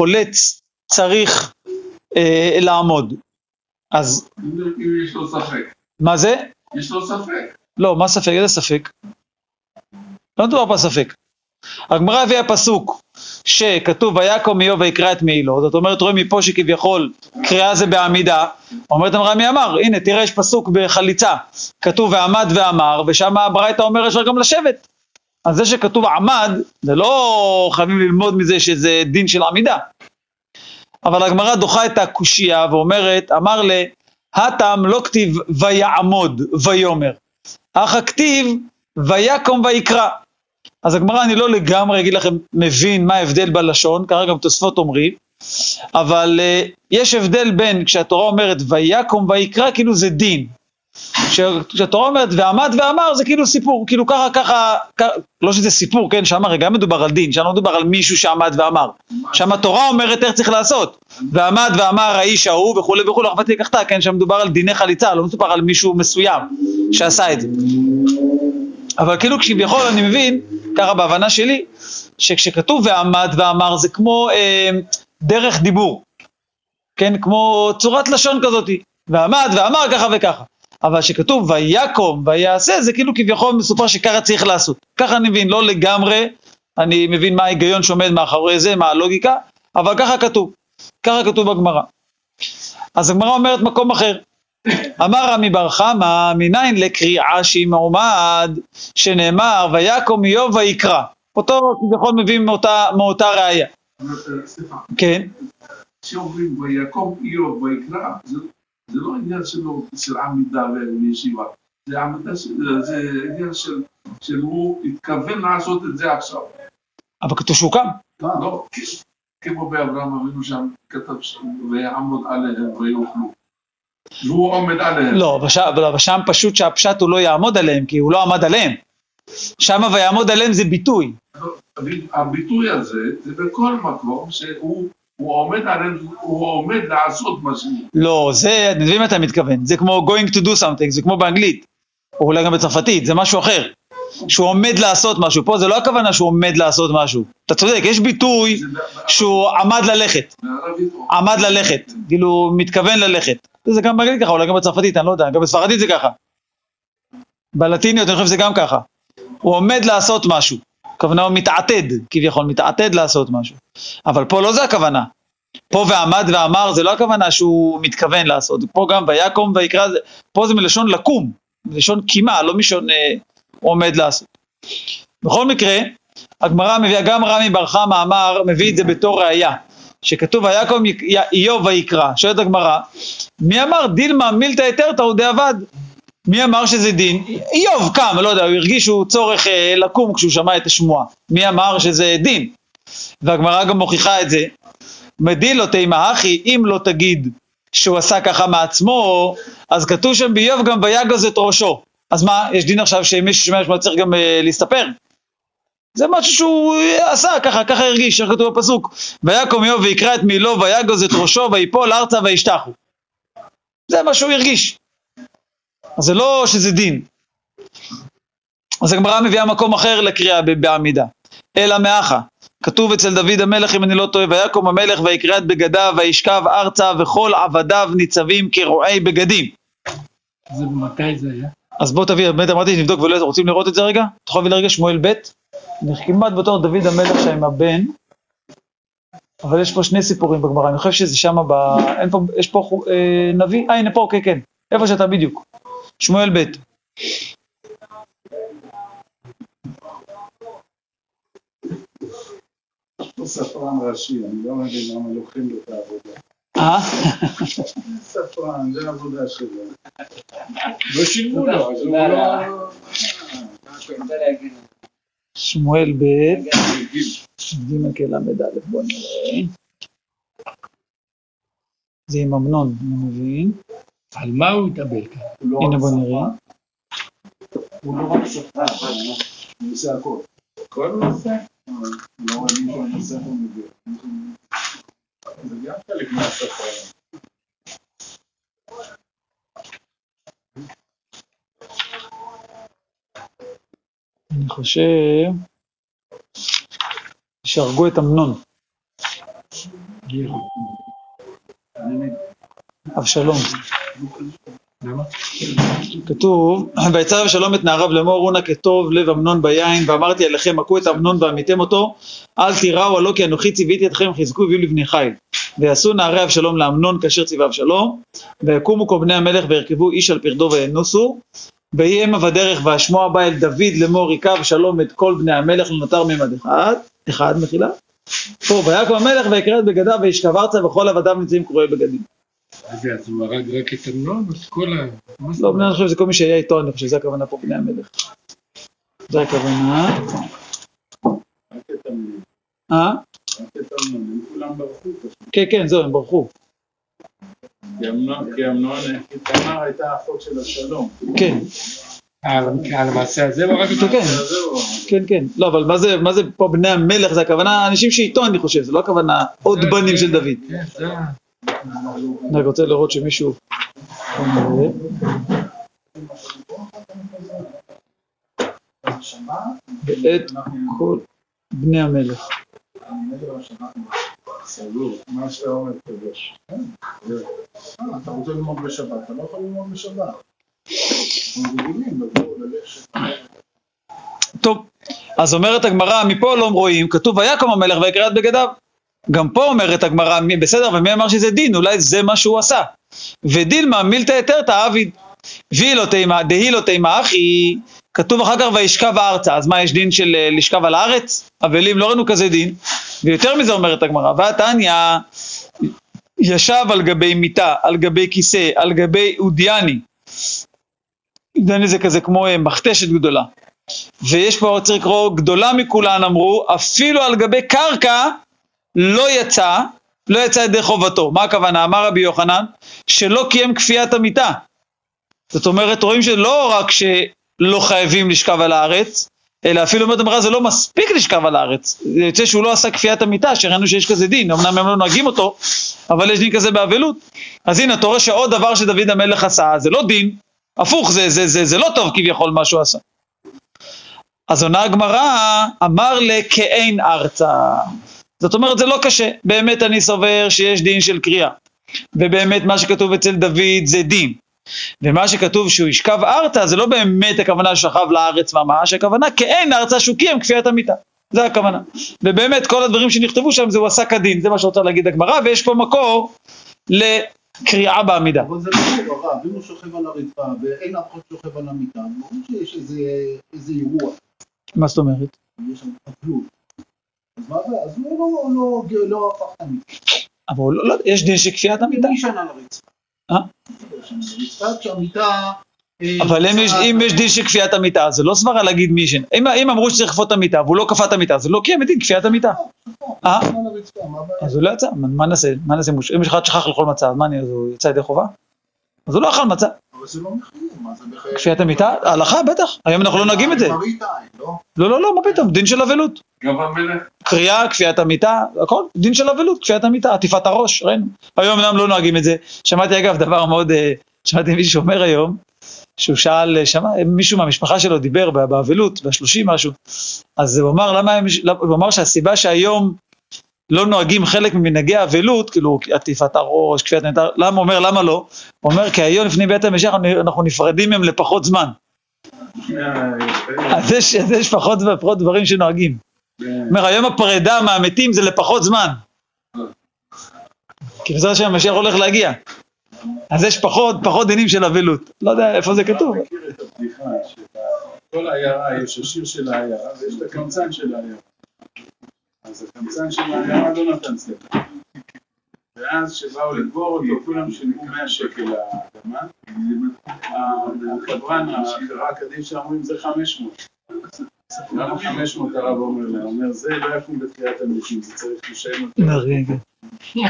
חולץ צריך אה, לעמוד. אז... אם יש לו ספק. מה זה? יש לו ספק. לא, מה ספק? איזה ספק? לא מדובר פה. הגמרא הביאה פסוק שכתוב ויקום איוב ויקרא את מעילו, זאת אומרת רואים מפה שכביכול קריאה זה בעמידה, אומרת אמרה מי אמר, הנה תראה יש פסוק בחליצה, כתוב ועמד ואמר, ושם הברייתא אומר אפשר גם לשבת. אז זה שכתוב עמד, זה לא חייבים ללמוד מזה שזה דין של עמידה. אבל הגמרא דוחה את הקושייה ואומרת, אמר ל... הטעם לא כתיב ויעמוד ויאמר, אך הכתיב ויקום ויקרא. אז הגמרא, אני לא לגמרי אגיד לכם, מבין מה ההבדל בלשון, ככה גם תוספות אומרים, אבל uh, יש הבדל בין כשהתורה אומרת ויקום ויקרא, כאילו זה דין. כשהתורה אומרת ועמד ואמר זה כאילו סיפור, כאילו ככה ככה, ככה לא שזה סיפור, כן, שם הרי גם מדובר על דין, שם לא מדובר על מישהו שעמד ואמר, שם התורה אומרת איך צריך לעשות, ועמד ואמר האיש ההוא וכולי וכולי, אחוותי לקחתה, כן, שם מדובר על דיני חליצה, לא מדובר על מישהו מסוים שעשה את זה. אבל כאילו כביכול אני מבין, ככה בהבנה שלי, שכשכתוב ועמד ואמר זה כמו אה, דרך דיבור, כן, כמו צורת לשון כזאת, ועמד ואמר ככה וככה. אבל שכתוב ויקום ויעשה, זה כאילו כביכול מסופר שככה צריך לעשות. ככה אני מבין, לא לגמרי, אני מבין מה ההיגיון שעומד מאחורי זה, מה הלוגיקה, אבל ככה כתוב, ככה כתוב בגמרא. אז הגמרא אומרת מקום אחר. אמר רמי בר חמא, מניין לקריאה שהיא מעומד, שנאמר ויקום איוב ויקרא. אותו כביכול מביאים מאותה, מאותה ראייה. סליחה. כן. כשאומרים ויקום איוב ויקרא, זה לא עניין שלו, של עמידה וישיבה, זה עמידה זה עניין של, של הוא התכוון לעשות את זה עכשיו. אבל כתוב שהוא קם. לא, כמו באברהם אבינו שם, כתב ויעמוד עליהם ויאכלו. והוא עומד עליהם. לא, אבל שם פשוט שהפשט הוא לא יעמוד עליהם, כי הוא לא עמד עליהם. שם ויעמוד עליהם זה ביטוי. הביטוי הזה, זה בכל מקום שהוא הוא עומד, הוא עומד לעשות משהו. לא, זה, אני מבין מה אתה מתכוון, זה כמו going to do something, זה כמו באנגלית, או אולי גם בצרפתית, זה משהו אחר. שהוא עומד לעשות משהו, פה זה לא הכוונה שהוא עומד לעשות משהו. אתה צודק, יש ביטוי שהוא עמד ללכת. עמד ללכת, כאילו מתכוון ללכת. זה גם באנגלית ככה, אולי גם בצרפתית, אני לא יודע, גם בספרדית זה ככה. בלטיניות אני חושב שזה גם ככה. הוא עומד לעשות משהו. הכוונה הוא מתעתד, כביכול, מתעתד לעשות משהו. אבל פה לא זה הכוונה. פה ועמד ואמר זה לא הכוונה שהוא מתכוון לעשות, פה גם ויקום ויקרא, פה זה מלשון לקום, מלשון קימה, לא מלשון אה, עומד לעשות. בכל מקרה, הגמרא מביאה, גם רמי בר חמא אמר, מביא את זה בתור ראייה, שכתוב ויקום איוב ויקרא, שואלת הגמרא, מי אמר דילמה מילתא היתרתא הוא דאבד? מי אמר שזה דין? איוב קם, לא יודע, הוא הרגיש שהוא צורך אה, לקום כשהוא שמע את השמועה. מי אמר שזה דין? והגמרא גם מוכיחה את זה. מדילו תימא אחי, אם לא תגיד שהוא עשה ככה מעצמו, אז כתוב שם באיוב גם ויגז את ראשו. אז מה, יש דין עכשיו שמי ששומע שמוע צריך גם אה, להסתפר? זה משהו שהוא עשה, ככה, ככה הרגיש, איך כתוב בפסוק. ויקום איוב ויקרא את מילו ויגז את ראשו ויפול ארצה וישתחו. זה מה שהוא הרגיש. אז זה לא שזה דין. אז הגמרא מביאה מקום אחר לקריאה בעמידה. אלא מאחה. כתוב אצל דוד המלך, אם אני לא טועה, ויקום המלך ויקרא את בגדיו וישכב ארצה וכל עבדיו ניצבים כרועי בגדים. זה מתי זה היה? אז בוא תביא, באמת אמרתי שנבדוק ולא רוצים לראות את זה רגע? אתה יכול להביא לרגע שמואל ב', אני כמעט בתור דוד המלך שם עם הבן, אבל יש פה שני סיפורים בגמרא, אני חושב שזה שם ב... אין פה, יש פה אה, נביא? אה הנה פה, כן כן, איפה שאתה בדיוק. שמואל ב'. ספרן ראשי, אני לא מבין למה לוקחים לו את העבודה. אה? ספרן, זה העבודה שלו. לא שילמו לו, אז הוא לא... שמואל ב', ג' כל"א, בוא נראה. זה עם אמנון, אני מבין. על מה הוא התאבל כאן? הנה בוא נראה. הוא לא רק ספרן, הוא עושה הכל. הכל הוא עושה? לא רואים שהוא נושא פה מזה. זה גם חלק מהספרן. אני חושב שהרגו את אמנון. אבשלום. כתוב, ויצר אבשלום את נעריו לאמור אונה כטוב לב אמנון ביין ואמרתי עליכם הכו את אמנון ועמיתם אותו אל תיראו הלא כי אנוכי ציוויתי אתכם חזקו והביאו לבני חיל ויעשו נערי אבשלום לאמנון כאשר ציווה אבשלום ויקומו כל בני המלך וירכבו איש על פרדו וינוסו. ויהי המה בדרך והשמוע בא אל דוד לאמור היכה אבשלום את כל בני המלך לנותר ממד אחד אחד מחילה. פה ויקום המלך ויקרא את בגדיו וישכב ארצה וכל עבדיו נמצאים קרועי בגדים אז הוא הרג רק את אמנון את כל ה... לא, אני חושב שזה כל מי שהיה איתו, אני חושב שזה הכוונה פה בני המלך. זה הכוונה. רק את אמנון, אה? רק את אמנון, הם כולם ברחו פשוט. כן, כן, זהו, הם ברחו. כי אמנון, כי אמנון, כי תמר הייתה אחות של השלום. כן, על על המעשה הזה הוא הרג אותו? כן, כן, כן. לא, אבל מה זה, מה זה פה בני המלך? זה הכוונה אנשים שאיתו, אני חושב, זה לא הכוונה עוד בנים של דוד. אני רק רוצה לראות שמישהו... ואת כל בני המלך. טוב, אז אומרת הגמרא, מפה לא רואים, כתוב ויקום המלך ויקרא את בגדיו. גם פה אומרת הגמרא, בסדר, ומי אמר שזה דין? אולי זה מה שהוא עשה. ודילמה מילתא היתרתא עביד. והיא לא תימא, דהי לא תימא אחי, כתוב אחר כך וישכב ארצה, אז מה יש דין של אה, לשכב על הארץ? אבלים לא ראינו כזה דין. ויותר מזה אומרת הגמרא, והתניא ישב על גבי מיטה, על גבי כיסא, על גבי אודיאני. אודיאני זה כזה כמו אה, מכתשת גדולה. ויש פה, צריך לקרוא, גדולה מכולן אמרו, אפילו על גבי קרקע לא יצא, לא יצא ידי חובתו. מה הכוונה? אמר רבי יוחנן, שלא קיים כפיית המיטה. זאת אומרת, רואים שלא רק שלא חייבים לשכב על הארץ, אלא אפילו אומרת המראה זה לא מספיק לשכב על הארץ. זה יוצא שהוא לא עשה כפיית המיטה, שראינו שיש כזה דין, אמנם הם לא נוהגים אותו, אבל יש דין כזה באבלות. אז הנה, אתה רואה שעוד דבר שדוד המלך עשה, זה לא דין, הפוך, זה, זה, זה, זה לא טוב כביכול מה שהוא עשה. אז עונה הגמרא, אמר לכאין ארצה. זאת אומרת, זה לא קשה. באמת אני סובר שיש דין של קריאה. ובאמת מה שכתוב אצל דוד זה דין. ומה שכתוב שהוא ישכב ארצה, זה לא באמת הכוונה ששכב לארץ ממש, הכוונה כאין ארצה שהוא קיים כפיית המיטה. זה הכוונה. ובאמת כל הדברים שנכתבו שם זה הוא עשה כדין, זה מה שרוצה להגיד הגמרא, ויש פה מקור לקריאה בעמידה. אבל זה לא הרב, אם הוא שוכב על הרצפה ואין אף אחד שוכב על המיטה, ברור שיש איזה- אירוע, מה זאת אומרת? יש שם התפתלות. אז מה זה? אז הוא לא- לא- לא הפך את. אבל לא, לא, יש דין של כפיית המיטה. מי ישן על הרצפה? אה? אה, אבל אם יש, דין של כפיית המיטה, זה לא סברה להגיד מי ישן. אם, אמרו שצריך לכפות את המיטה והוא לא כפה את המיטה, זה לא קיים את דין כפיית המיטה. אה? על הרצפה, מה הבעיה? אז הוא לא יצא, מה, נעשה? מה נעשה? אם יש אחד שכח לאכול מצה, אז מה אני, אז הוא יצא ידי חובה? אז הוא לא אכל מצה. אבל זה לא מחייב, מה זה מחייב? כפיית המיטה? הלכה, בטח. היום אנחנו לא נוהגים את זה. מראית עין, לא? לא, לא, לא, מה פתאום? דין של אבלות. גם המלך, קריאה, כפיית המיטה, הכל, דין של אבלות, כפיית המיטה, עטיפת הראש, ראינו. היום אמנם לא נוהגים את זה. שמעתי אגב דבר מאוד, אה, שמעתי מישהו שאומר היום, שהוא שאל, אה, שמע, מישהו מהמשפחה שלו דיבר באבלות, בשלושים משהו, אז הוא אמר, למה הם, הוא אמר שהסיבה שהיום לא נוהגים חלק ממנהגי האבלות, כאילו עטיפת הראש, כפיית המיטה, למה אומר, למה לא? הוא אומר, כי היום לפני בית המשיח אנחנו נפרדים מהם לפחות זמן. אז יש, אז יש פחות ופחות דברים שנוהגים. אומר, היום הפרידה מהמתים זה לפחות זמן. כי בעזרת השם המשיח הולך להגיע. אז יש פחות, פחות דינים של אבלות. לא יודע איפה זה כתוב. אתה מכיר את הבדיחה שבכל עיירה יש השיר של העיירה ויש את הקמצן של העיירה. אז הקמצן של העיירה לא נתן ספר. ואז כשבאו לקבור אותו, כולם שילמו 100 שקל לאדמה. הקברן, החברה קדישא אומרים זה 500. למה 500 הרב אומר להם? אומר זה לא יקום בתחיית המתים, זה צריך לשלם אותו. רגע.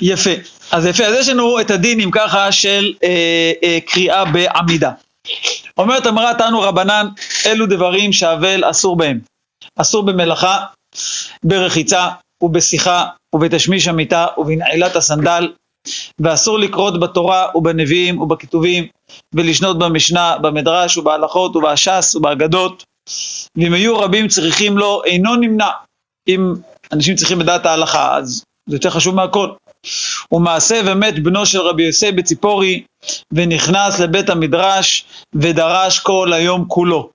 יפה. אז יפה, אז יש לנו את הדינים ככה של אה, אה, קריאה בעמידה. אומרת אמרה תנו רבנן, אלו דברים שהאבל אסור בהם. אסור במלאכה, ברחיצה ובשיחה ובתשמיש המיטה ובנעילת הסנדל, ואסור לקרות בתורה ובנביאים ובכתובים, ולשנות במשנה, במדרש ובהלכות ובהש"ס ובאגדות, ואם היו רבים צריכים לו, אינו נמנע. אם אנשים צריכים לדעת ההלכה, אז זה יותר חשוב מהכל. ומעשה ומת בנו של רבי יוסי בציפורי, ונכנס לבית המדרש, ודרש כל היום כולו.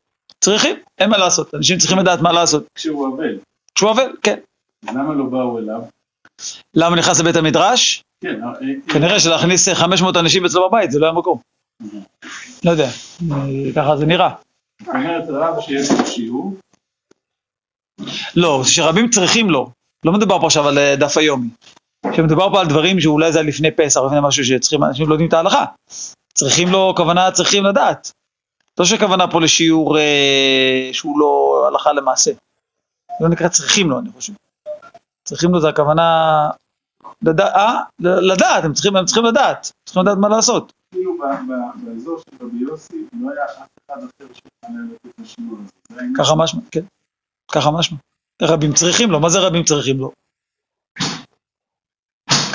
צריכים, אין מה לעשות, אנשים צריכים לדעת מה לעשות. כשהוא אבל. כשהוא אבל, כן. למה לא באו אליו? למה נכנס לבית המדרש? כן, אה, אה, כנראה שלהכניס 500 אנשים אצלו בבית, זה לא היה מקום. לא יודע, אה, ככה זה נראה. זאת אומרת רב שיש לו שיעור, לא, שרבים צריכים לו. לא מדובר פה עכשיו על אה, דף היומי. שמדובר פה על דברים שאולי זה היה לפני פסח, לפני משהו שצריכים, אנשים לא יודעים את ההלכה. צריכים לו, כוונה צריכים לדעת. לא שכוונה פה לשיעור אה, שהוא לא הלכה למעשה. לא נקרא צריכים לו, אני חושב. צריכים לו זה הכוונה... לדע, אה? לדעת, הם צריכים, הם צריכים לדעת. צריכים לדעת מה לעשות. כאילו באזור של רבי יוסי לא היה אף אחד אחר שיכול לתת את השיעור הזה. זה העניין. ככה משמע, כן. ככה משמע. רבים צריכים לו, מה זה רבים צריכים לו?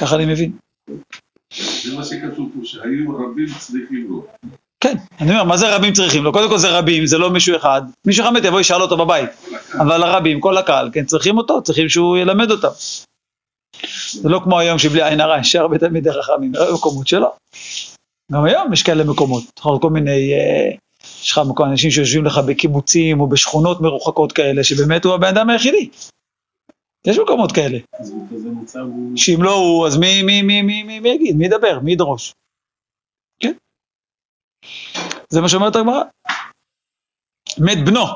ככה אני מבין. זה מה שכתוב פה, שהיו רבים צריכים לו. כן, אני אומר, מה זה רבים צריכים לו? קודם כל זה רבים, זה לא מישהו אחד. מישהו אחד באמת יבוא ישאל אותו בבית. אבל הרבים, כל הקהל, כן, צריכים אותו, צריכים שהוא ילמד אותם. זה לא כמו היום שבלי עין הרע, ישר בתלמידי חכמים, לא במקומות שלו. גם היום יש כאלה מקומות, כל מיני, אה, יש לך מקום, אנשים שיושבים לך בקיבוצים או בשכונות מרוחקות כאלה, שבאמת הוא הבן אדם היחידי. יש מקומות כאלה. שאם לא הוא, אז מי, מי, מי, מי, מי, מי יגיד, מי ידבר, מי ידרוש? זה מה שאומרת הגמרא. מת בנו,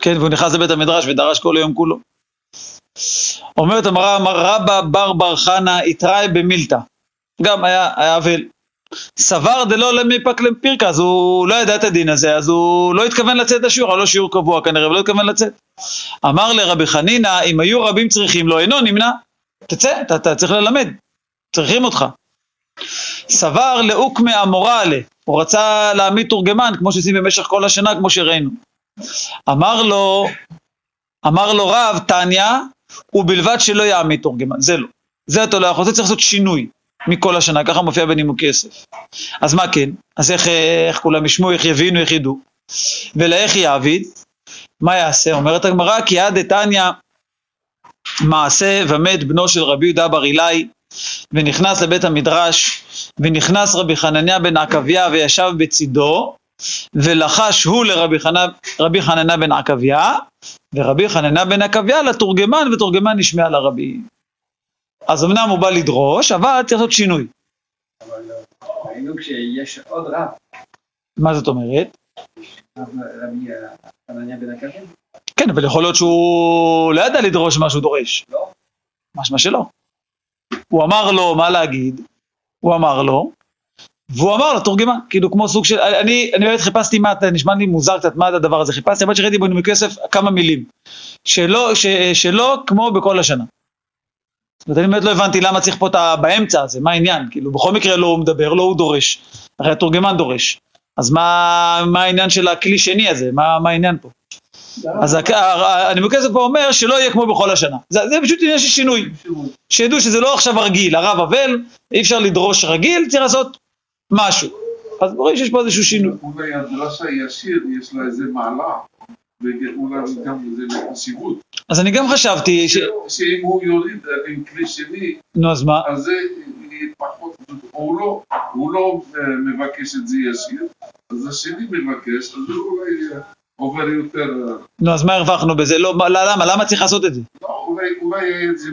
כן, והוא נכנס לבית המדרש ודרש כל היום כולו. אומרת המראה, אמר רבא בר בר חנה התראי במילתא. גם היה, היה אבל. סבר דלא למי פקלם פירקה, אז הוא לא ידע את הדין הזה, אז הוא לא התכוון לצאת לשיעור, היה לו שיעור קבוע כנראה, ולא התכוון לצאת. אמר לרבי חנינא, אם היו רבים צריכים לו, אינו נמנע. תצא, אתה, אתה צריך ללמד, צריכים אותך. סבר לאוקמי אמורלה, הוא רצה להעמיד תורגמן, כמו שעושים במשך כל השנה, כמו שראינו. אמר לו, אמר לו רב, תניא, ובלבד שלא יעמיד תורגמן, זה לא. זה אתה לא יכול, זה צריך לעשות שינוי מכל השנה, ככה מופיע בנימוקי יוסף. אז מה כן? אז איך, איך כולם ישמעו, איך יבינו, איך ידעו? ולאיך יעביד? מה יעשה? אומרת הגמרא, כי עד דתניא מעשה ומת בנו של רבי יהודה בר אילאי, ונכנס לבית המדרש, ונכנס רבי חנניה בן עקביה וישב בצידו, ולחש הוא לרבי חנ... רבי חנניה בן עקביה, ורבי חנניה בן עקביה לתורגמן, ותורגמן נשמע לרבי. אז אמנם הוא בא לדרוש, אבל צריך לעשות שינוי. אבל אה, ראינו כשיש עוד רב, מה זאת אומרת? אה, כן, אבל יכול להיות שהוא לא ידע לדרוש מה שהוא דורש. לא? משמע שלא. הוא אמר לו מה להגיד, הוא אמר לו, והוא אמר לתורגמן, כאילו כמו סוג של, אני, אני באמת חיפשתי מה, זה נשמע לי מוזר קצת מה הדבר הזה, חיפשתי, אבל שראיתי בנימוק כסף כמה מילים, שלא, ש, שלא כמו בכל השנה. זאת אומרת, אני באמת לא הבנתי למה צריך פה את. באמצע הזה, מה העניין, כאילו בכל מקרה לא הוא מדבר, לא הוא דורש, הרי התורגמן דורש, אז מה, מה העניין של הכלי שני הזה, מה, מה העניין פה? אז הנימוק הזה פה אומר שלא יהיה כמו בכל השנה, זה, זה פשוט עניין של שינוי. שידעו שזה לא עכשיו הרגיל, הרב אבל, אי אפשר לדרוש רגיל, צריך לעשות משהו. אז רואים שיש פה איזשהו שינוי. אולי הדרשה ישיר, יש לה איזה מעלה, ואולי גם איזה חשיבות. אז אני גם חשבתי ש... שאם הוא יוריד עם כלי שני, נו, אז מה? אז זה פחות, הוא לא, הוא לא אה, מבקש את זה ישיר, אז השני מבקש, אז הוא אולי עובר יותר, נו, אז מה הרווחנו בזה? לא, מה- למה? למה צריך לעשות את זה? לא, אולי, אולי איזה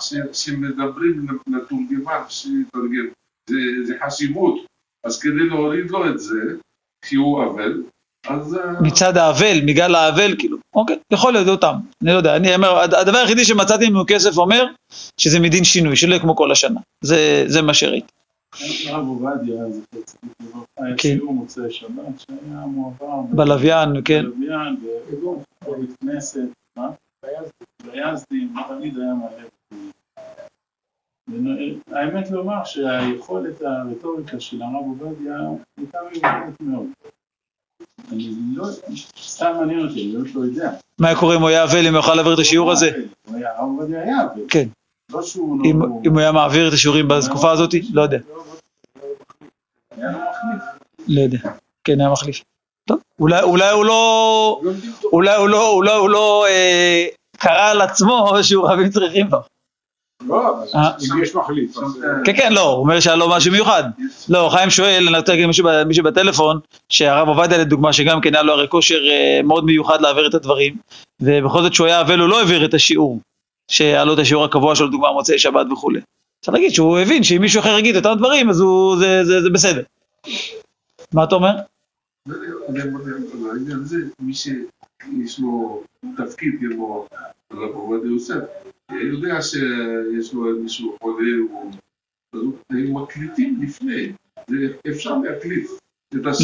ש, שמדברים לתורגמן שיתרגם, זה, זה חשיבות, אז כדי להוריד לו את זה, כי הוא אבל, אז אה, מצד האבל, מגל האבל, כאילו, אוקיי, יכול להיות אותם, אני לא יודע, אני אומר, הד- הדבר היחידי שמצאתי מכסף אומר, שזה מדין שינוי, שלא כמו כל השנה, זה, זה מה שראיתי. הרב עובדיה, זכר צדיק לברכה, היה כן. שיעור מוצאי שבת שהיה מועבר בלוויין, כן, בלוויין, בבית כנסת, מה? ביזדים, תמיד היה מלא. ונ- האמת לומר שהיכולת הרטוריקה של הרב עובדיה הייתה מיוחדת מאוד. אני לא, סתם מעניין אותי, אני לא יודע. מה היה קורה אם הוא היה אבל, אם הוא יוכל להעביר את השיעור הזה? הרב עובדיה היה, אבל כן. לא אם, לא... אם הוא היה מעביר את השיעורים בתקופה הזאת? לא יודע, מחליף. לא יודע, כן, היה מחליף. טוב, אולי, הוא לא... אולי הוא לא, אולי הוא לא אה, קרא על עצמו שהוא רבים צריכים לו. לא, אבל אה. אם יש מחליף, אז... אה, כן, כן, לא, הוא אומר שהיה לו משהו מיוחד. לא, חיים שואל, אני רוצה להגיד מישהו בטלפון, שהרב עובדיה לדוגמה, שגם כן היה לו הרי כושר אה, מאוד מיוחד להעביר את הדברים, ובכל זאת שהוא היה אבל הוא לא העביר את השיעור, שהיה לו את השיעור הקבוע שלו, לדוגמה מוצאי שבת וכולי. צריך להגיד שהוא הבין שאם מישהו אחר יגיד אותם דברים, אז הוא, זה, זה, זה בסדר. מה אתה אומר? הזה, מי שיש לו תפקיד כמו הרב עובדיה יוסף, יודע שיש לו מישהו חולה, הם מקליטים לפני, זה- אפשר להקליט.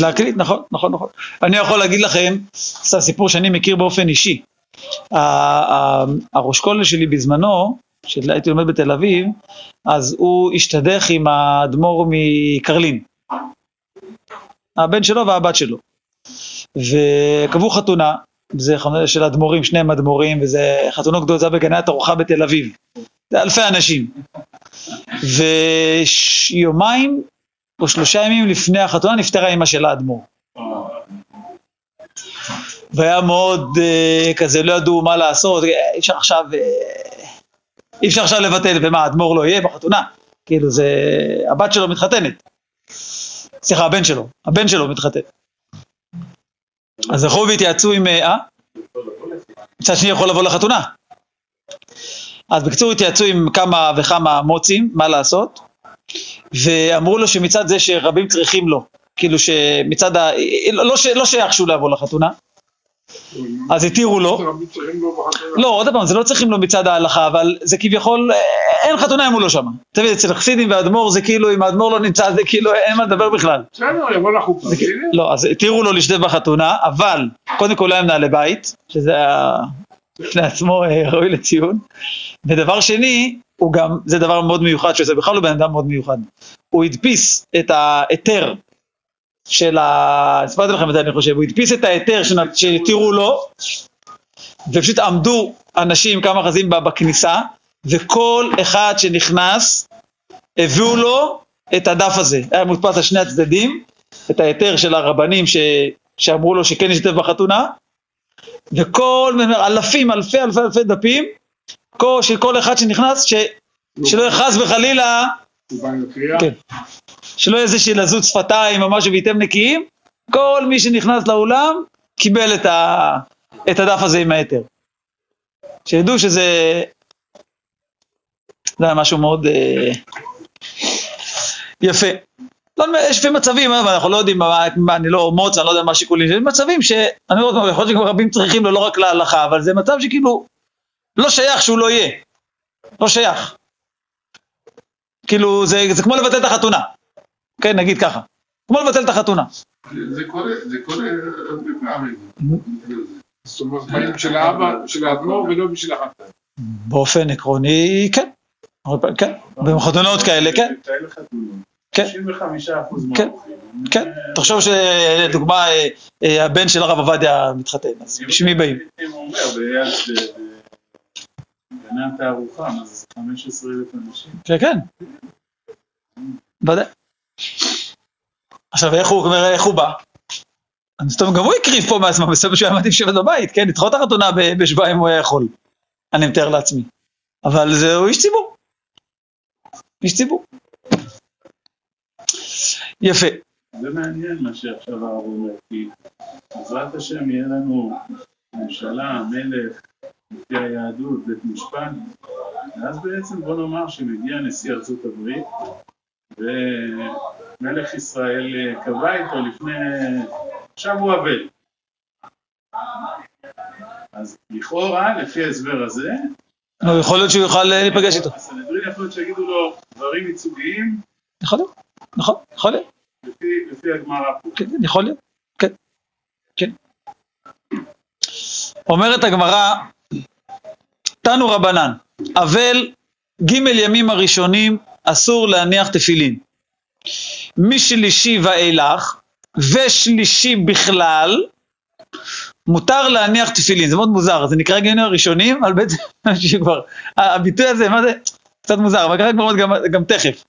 להקליט, נכון, נכון, נכון. אני יכול להגיד לכם, סתם סיפור שאני מכיר באופן אישי. הראש כולל שלי בזמנו, כשהייתי לומד בתל אביב, אז הוא השתדך עם האדמו"ר מקרלין. הבן שלו והבת שלו. וקבעו חתונה, זה חתונה של אדמו"רים, שניהם אדמו"רים, וזה חתונה גדולה, זה בגני התערוכה בתל אביב. זה אלפי אנשים. ויומיים או שלושה ימים לפני החתונה נפטרה אמא של האדמו"ר. והיה מאוד אה, כזה, לא ידעו מה לעשות, אה, אי אפשר עכשיו, אה, אי אפשר עכשיו לבטל, ומה, האדמו"ר לא יהיה בחתונה? כאילו זה, הבת שלו מתחתנת. סליחה, הבן שלו, הבן שלו מתחתן. אז הלכו והתייעצו עם, אה? מצד שני יכול לבוא לחתונה. אז בקיצור התייעצו עם כמה וכמה מוצים, מה לעשות, ואמרו לו שמצד זה שרבים צריכים לו, כאילו שמצד ה... לא, ש... לא שייך שהוא לא יבוא לחתונה, אז התירו לו. לא, עוד פעם, זה לא צריכים לו מצד ההלכה, אבל זה כביכול, אה, אין חתונה אם הוא לא שמה. אתה מבין, אצל חסידים ואדמו"ר זה כאילו, אם האדמו"ר לא נמצא, זה כאילו, אין מה לדבר בכלל. בסדר, יבוא לחופה. לא, אז התירו לו להשתתף בחתונה, אבל קודם כל היה מנהלי בית, שזה היה בפני עצמו אה, ראוי לציון. ודבר שני, הוא גם, זה דבר מאוד מיוחד, שזה בכלל הוא בן אדם מאוד מיוחד. הוא הדפיס את ההיתר של ה... הסברתי לכם את זה אני חושב, הוא הדפיס את ההיתר שהתירו לו, ופשוט עמדו אנשים, כמה חזים ב- בכניסה, וכל אחד שנכנס, הביאו לו את הדף הזה. היה מודפס על שני הצדדים, את ההיתר של הרבנים ש... שאמרו לו שכן ישתתף בחתונה, וכל, אלפים, אלפי אלפי אלפי דפים, כל, של כל אחד שנכנס, ש... שלא חס וחלילה, כן. שלא יהיה איזה שלזות שפתיים או משהו וייתם נקיים, כל מי שנכנס לאולם קיבל את, ה... את הדף הזה עם ההיתר. שידעו שזה זה היה משהו מאוד אה, יפה. לא, יש לפעמים מצבים, אבל אנחנו לא יודעים, מה, מה, אני לא מוץ, אני לא יודע מה השיקולים, יש מצבים שאני אומר, יכול להיות שגם רבים צריכים לו לא רק להלכה, אבל זה מצב שכאילו לא שייך שהוא לא יהיה, לא שייך. כאילו, זה, זה כמו לבטל את החתונה. כן, נגיד ככה. כמו לבטל את החתונה. זה קורה, זה קורה הרבה פעמים. זאת אומרת, באים של האבא, של האדמו"ר ולא בשביל החתן. באופן עקרוני, כן. כן, בחתונות כאלה, כן. כן. 95% כן, כן. תחשוב שלדוגמה, אה, אה, הבן של הרב עובדיה מתחתן, אז בשביל מי באים? אם הוא אומר, ביד אה, גנן הארוחה, אז 15 אלף אנשים? כן, כן. ודאי. עכשיו, איך הוא, בא? אז טוב, גם הוא הקריב פה מעצמו, בסוף שהוא היה מתאים לשבת בבית, כן? לדחות את החתונה בשבועיים הוא היה יכול, אני מתאר לעצמי. אבל זהו איש ציבור. איש ציבור. יפה. זה מעניין מה שעכשיו הרב אומר, כי בעזרת השם יהיה לנו ממשלה, מלך, לפי היהדות, בית משפט, ואז בעצם בוא נאמר שמגיע נשיא ארצות הברית, ומלך ישראל אה, קבע איתו לפני, עכשיו הוא אבל. אז לכאורה, לפי ההסבר הזה, נו, יכול להיות שהוא יוכל אה, להיפגש איתו. הסנהדרין יכול להיות שיגידו לו דברים ייצוגיים יכול להיות, נכון, יכול להיות, לפי, לפי הגמרא פה. כן, יכול להיות, כן, כן. אומרת הגמרא, תנו רבנן, אבל ג' ימים הראשונים אסור להניח תפילין. משלישי ואילך, ושלישי בכלל, מותר להניח תפילין. זה מאוד מוזר, זה נקרא ג' הראשונים, אבל בעצם כבר, הביטוי הזה, מה זה? קצת מוזר, אבל ככה כבר גם, גם תכף.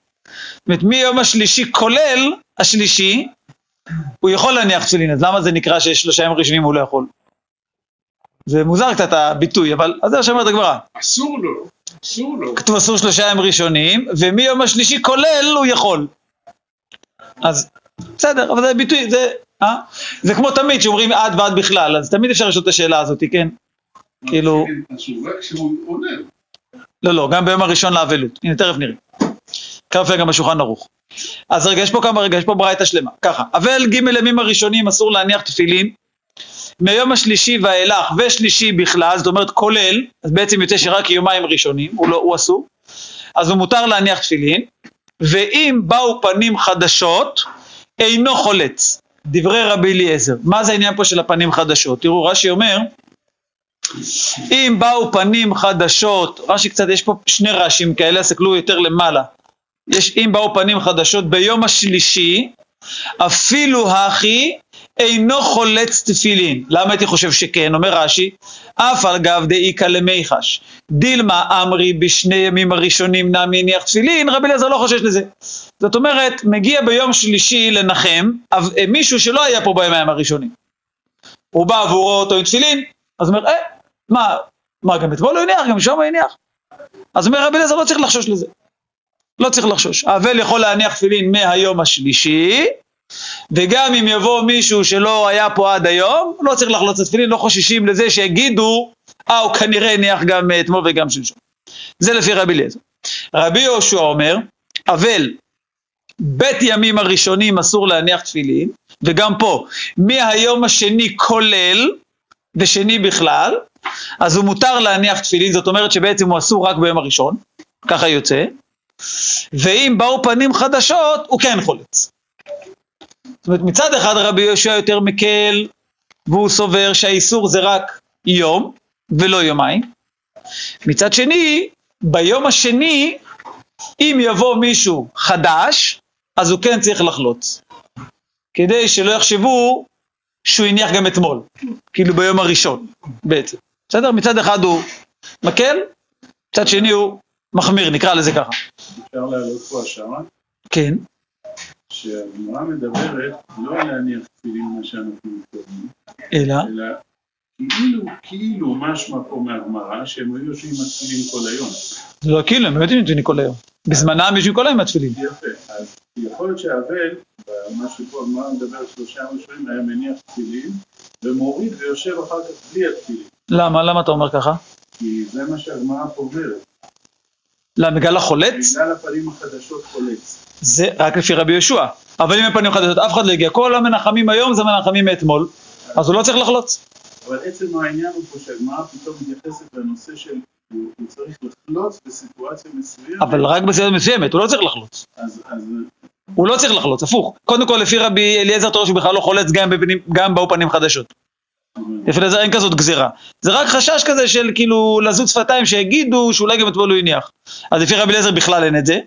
זאת אומרת, מיום השלישי, כולל השלישי, הוא יכול להניח תפילין, אז למה זה נקרא שיש שלושה ימים ראשונים הוא לא יכול? זה מוזר קצת הביטוי, אבל אז זה מה שאומרת הגמרא. אסור לו, אסור לו. כתוב אסור שלושה ימים ראשונים, ומיום השלישי כולל הוא יכול. אז בסדר, אבל זה ביטוי, זה, אה? זה כמו תמיד שאומרים עד ועד בכלל, אז תמיד אפשר לשאול את השאלה הזאת, כן? כאילו-. לא, לא, גם ביום הראשון לאבלות. הנה, תכף נראה. ככה מופיע גם בשולחן ערוך. אז רגע, יש פה כמה רגע, יש פה ברייתא שלמה. ככה, אבל ג' ימים הראשונים אסור להניח תפילין. מהיום השלישי ואילך ושלישי בכלל, זאת אומרת כולל, אז בעצם יוצא שרק יומיים ראשונים, הוא, לא, הוא אסור, אז הוא מותר להניח תפילין, ואם באו פנים חדשות, אינו חולץ. דברי רבי אליעזר. מה זה העניין פה של הפנים חדשות? תראו, רש"י אומר, אם באו פנים חדשות, רש"י קצת, יש פה שני רש"ים כאלה, הסתכלו יותר למעלה. יש אם באו פנים חדשות ביום השלישי, אפילו הכי אינו חולץ תפילין. למה הייתי חושב שכן? אומר רש"י, אף על גב דאיכא למיחש. דילמה אמרי בשני ימים הראשונים נמי הניח תפילין, רבי אליעזר לא חושש לזה. זאת אומרת, מגיע ביום שלישי לנחם אה, מישהו שלא היה פה בימים הראשונים. הוא בא רואה אותו עם תפילין, אז אומר, אה, מה, מה, גם אתמול הוא הניח, גם שם הוא הניח? אז אומר רבי אליעזר, לא צריך לחשוש לזה. לא צריך לחשוש. האבל יכול להניח תפילין מהיום השלישי, וגם אם יבוא מישהו שלא היה פה עד היום, לא צריך לחלוץ את התפילין, לא חוששים לזה שיגידו, אה, הוא כנראה הניח גם אה, אתמול וגם שלשום. זה לפי רבי אליעזר. רבי יהושע אומר, אבל בית ימים הראשונים אסור להניח תפילין, וגם פה, מהיום השני כולל, ושני בכלל, אז הוא מותר להניח תפילין, זאת אומרת שבעצם הוא אסור רק ביום הראשון, ככה יוצא, ואם באו פנים חדשות, הוא כן חולץ. זאת אומרת, מצד אחד רבי יהושע יותר מקל, והוא סובר שהאיסור זה רק יום, ולא יומיים. מצד שני, ביום השני, אם יבוא מישהו חדש, אז הוא כן צריך לחלוץ. כדי שלא יחשבו שהוא הניח גם אתמול, כאילו ביום הראשון בעצם. בסדר? מצד אחד הוא מקל, מצד שני הוא מחמיר, נקרא לזה ככה. אפשר להעלות פה השערה, כן, שהגמרא מדברת לא להניח תפילין מה שאנחנו מתכוונים, אלא, אלא כאילו, כאילו משמע פה מהגמרא שהם היו יושבים עם התפילין כל היום. זה לא כאילו, הם יודעים את זה כל היום. בזמנם יושבים כל היום מהתפילין. יפה, אז יכול להיות שהאבל, במה שפה הגמרא מדבר שלושה ראשונים, היה מניח תפילין, ומוריד ויושב אחר כך בלי התפילין, למה? למה אתה אומר ככה? כי זה מה שהגמרא למה, בגלל החולץ? בגלל הפנים החדשות חולץ. זה רק לפי רבי יהושע. אבל אם הם פנים חדשות, אף אחד לא הגיע. כל המנחמים היום זה מנחמים מאתמול, אז הוא לא צריך לחלוץ. אבל עצם העניין הוא פה שהגמרא פתאום מתייחסת לנושא של הוא הוא צריך לחלוץ בסיטואציה מסוימת, אבל רק בסביבה מסוימת, הוא לא צריך לחלוץ. אז, אז הוא לא צריך לחלוץ, הפוך. קודם כל, לפי רבי אליעזר תורה שהוא בכלל לא חולץ גם, בפנים, גם באו פנים חדשות. לפי אליעזר אין כזאת גזירה. זה רק חשש כזה של כאילו לזות שפתיים שיגידו שאולי גם אתמול הוא הניח. אז לפי רבי אליעזר בכלל אין את זה.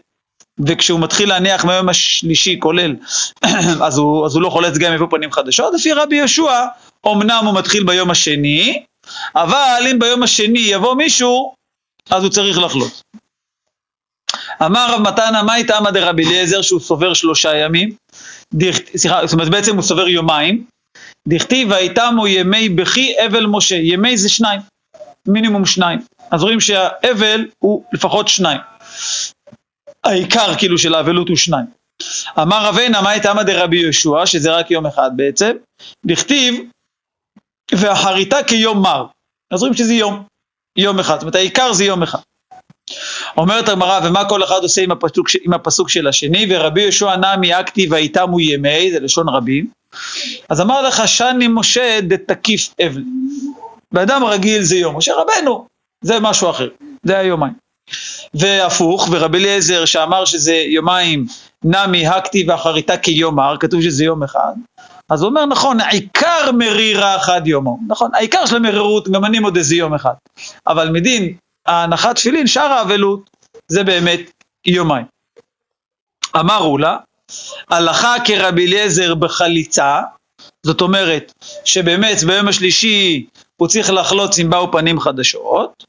וכשהוא מתחיל להניח מהיום השלישי כולל, אז הוא, אז הוא לא חולץ גם יבוא פנים חדשות. לפי רבי יהושע, אמנם הוא מתחיל ביום השני, אבל אם ביום השני יבוא מישהו, אז הוא צריך לחלוץ. אמר רב מתנה, מה איתמא דרבי אליעזר שהוא סובר שלושה ימים? סליחה, זאת אומרת בעצם הוא סובר יומיים. דכתיב ויתמו ימי בכי אבל משה, ימי זה שניים, מינימום שניים. אז רואים שהאבל הוא לפחות שניים. העיקר כאילו של האבלות הוא שניים. אמר רבינה, מה איתמא דרבי יהושע, שזה רק יום אחד בעצם, דכתיב ואחריתה כיום מר. אז רואים שזה יום, יום אחד, זאת אומרת העיקר זה יום אחד. אומרת הגמרא, ומה כל אחד עושה עם הפסוק, עם הפסוק של השני, ורבי יהושע נמי אקטי ויתמו ימי, זה לשון רבים. אז אמר לך, שני משה דתקיף אבל. באדם רגיל זה יום, משה רבנו, זה משהו אחר, זה היומיים. והפוך, ורבי אליעזר שאמר שזה יומיים נמי הקטי ואחריתה כיומר, כתוב שזה יום אחד, אז הוא אומר נכון, עיקר מרירה אחד יומו, נכון, העיקר של המרירות, גם אני מודה זה יום אחד, אבל מדין ההנחת תפילין, שאר האבלות, זה באמת יומיים. אמרו לה, הלכה כרבי אליעזר בחליצה, זאת אומרת שבאמת ביום השלישי הוא צריך לחלוץ אם באו פנים חדשות,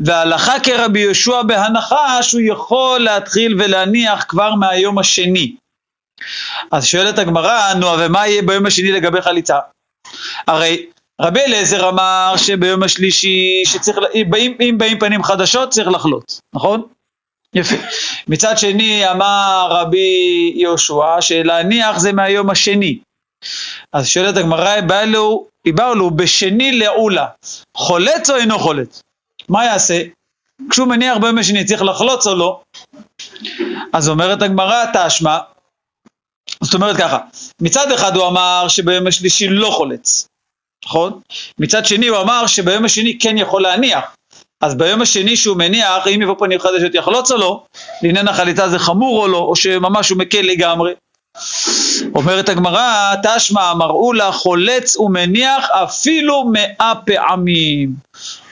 והלכה כרבי יהושע בהנחה שהוא יכול להתחיל ולהניח כבר מהיום השני. אז שואלת הגמרא, נו, ומה יהיה ביום השני לגבי חליצה? הרי רבי אליעזר אמר שביום השלישי, שצריך, אם אם באים פנים חדשות צריך לחלוץ, נכון? יפה. מצד שני אמר רבי יהושע שלהניח זה מהיום השני. אז שואלת הגמרא, היא באה לו בשני לעולה, חולץ או אינו חולץ? מה יעשה? כשהוא מניח ביום השני צריך לחלוץ או לא? אז אומרת הגמרא, תשמע, זאת אומרת ככה, מצד אחד הוא אמר שביום השלישי לא חולץ, נכון? מצד שני הוא אמר שביום השני כן יכול להניח. אז ביום השני שהוא מניח, אם יבוא פנים חדשות יחלוץ או לא, לעניין החליטה זה חמור או לא, או שממש הוא מקל לגמרי. אומרת הגמרא, תשמע אמרו לה חולץ ומניח אפילו מאה פעמים.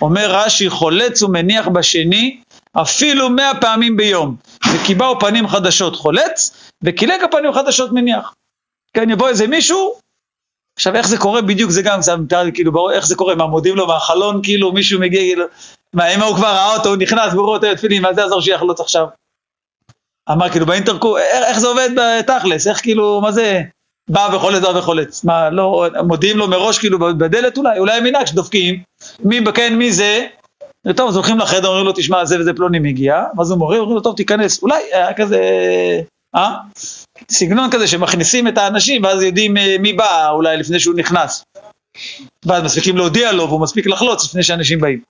אומר רש"י חולץ ומניח בשני אפילו מאה פעמים ביום. וכי באו פנים חדשות חולץ, וקילק הפנים חדשות מניח. כן, יבוא איזה מישהו, עכשיו איך זה קורה בדיוק זה גם קצת מתאר לי כאילו איך זה קורה מה מודיעים לו מהחלון כאילו מישהו מגיע כאילו מה אם הוא כבר ראה אותו הוא נכנס והוא רואה אותו תפילין מה זה יעזור שיחלוץ עכשיו. אמר כאילו באינטרקו איך, איך זה עובד בתכלס איך כאילו מה זה בא וחולץ בא וחולץ מה לא מודיעים לו מראש כאילו בדלת אולי אולי מנהג שדופקים מי כן מי זה טוב אז הולכים לחדר אומרים לו תשמע זה וזה פלוני מגיע ואז הוא מורה אומרים לו טוב תיכנס אולי היה כזה אה? סגנון כזה שמכניסים את האנשים ואז יודעים אה, מי בא אולי לפני שהוא נכנס. ואז מספיקים להודיע לו והוא מספיק לחלוץ לפני שאנשים באים.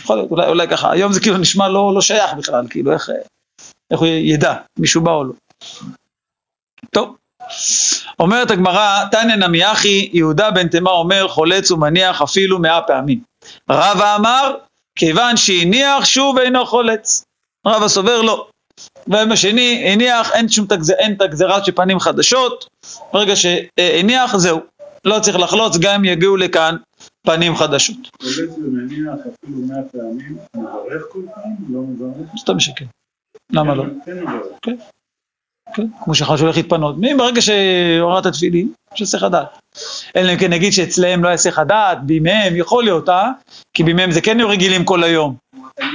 יכול להיות, אולי, אולי ככה, היום זה כאילו נשמע לא, לא שייך בכלל, כאילו איך, איך הוא ידע, מישהו בא או לא. טוב, אומרת הגמרא, תניא נמי אחי, יהודה בן תימה אומר חולץ ומניח אפילו מאה פעמים. רבא אמר, כיוון שהניח שוב אינו חולץ. רבא סובר לא. והיום השני הניח, אין שום תגז... אין את הגזירה של פנים חדשות, ברגע שהניח זהו, לא צריך לחלוץ גם אם יגיעו לכאן פנים חדשות. חולץ ומניח אפילו מאה פעמים, מברך כל פעם? לא מברך? סתם שכן. למה לא? כן מברך. כן, כמו שאחד שהולך להתפנות. ברגע שהורדת תפילין, יש היסח הדעת. אלא אם כן נגיד שאצלם לא היסח הדעת, בימיהם יכול להיות, אה? כי בימיהם זה כן היו רגילים כל היום.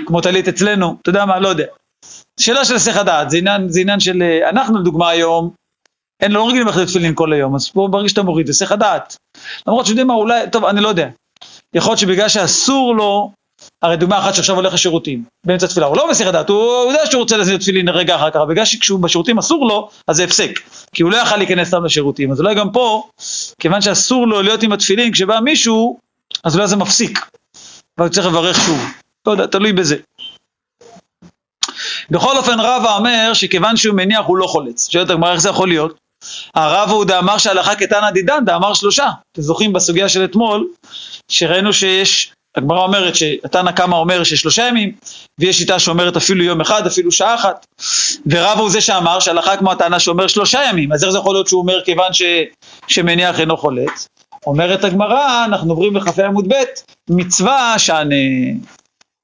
כמו טלית אצלנו, אתה יודע מה, לא יודע. שאלה של היסח הדעת, זה עניין, זה עניין של, אה, אנחנו לדוגמה היום, אין, לא רגילים ללכת לתפילין כל היום, אז פה ברגע שאתה מוריד, היסח הדעת. למרות שיודעים מה, אולי, טוב, אני לא יודע. יכול להיות שבגלל שאסור לו, הרי דוגמה אחת שעכשיו הולך לשירותים, באמצע תפילה, הוא לא מסיח הדעת, הוא יודע שהוא רוצה לשים תפילין רגע אחר כך, בגלל שכשהוא בשירותים אסור לו, אז זה הפסק, כי הוא לא יכל להיכנס סתם לשירותים, אז אולי גם פה, כיוון שאסור לו להיות עם התפילין, כשבא מישהו, אז אולי זה מפסיק, אבל צריך לברך שוב, לא יודע, תלוי בזה. בכל אופן רבא אומר שכיוון שהוא מניח הוא לא חולץ. שואלת הגמרא איך זה יכול להיות? הרב הוא דאמר שהלכה קטנה דידן, דאמר שלושה. אתם זוכרים בסוגיה של אתמול, שראינו שיש, הגמרא אומרת שהתנא קמא אומר ששלושה ימים, ויש שיטה שאומרת אפילו יום אחד, אפילו שעה אחת. ורבא הוא זה שאמר שהלכה כמו הטענה שאומר שלושה ימים, אז איך זה יכול להיות שהוא אומר כיוון ש, שמניח אינו חולץ? אומרת הגמרא, אנחנו עוברים לכ"ה עמוד ב', מצווה שענה.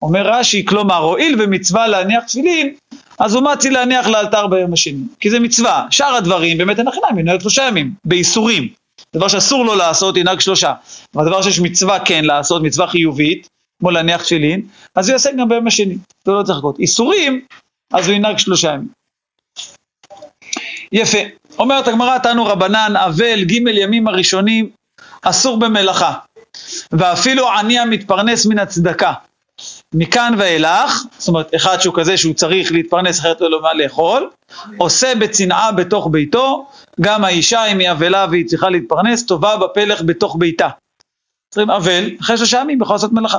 אומר רש"י, כלומר, הואיל ומצווה להניח תפילין, אז הוא מציע להניח לאלתר ביום השני, כי זה מצווה. שאר הדברים, באמת אין החינם, ינהג שלושה ימים, באיסורים. דבר שאסור לו לעשות, ינהג שלושה. אבל דבר שיש מצווה כן לעשות, מצווה חיובית, כמו להניח תפילין, אז הוא יעשה גם ביום השני, זה לא צריך לחכות. איסורים, אז הוא ינהג שלושה ימים. יפה. אומרת הגמרא, תנו רבנן, אבל ג' ימים הראשונים, אסור במלאכה. ואפילו עני המתפרנס מן הצדקה. מכאן ואילך, זאת אומרת, אחד שהוא כזה שהוא צריך להתפרנס אחרת לא מה לאכול, עושה בצנעה בתוך ביתו, גם האישה אם היא אבלה והיא צריכה להתפרנס, טובה בפלך בתוך ביתה. אבל, אחרי שלושה ימים יכול לעשות מלאכה.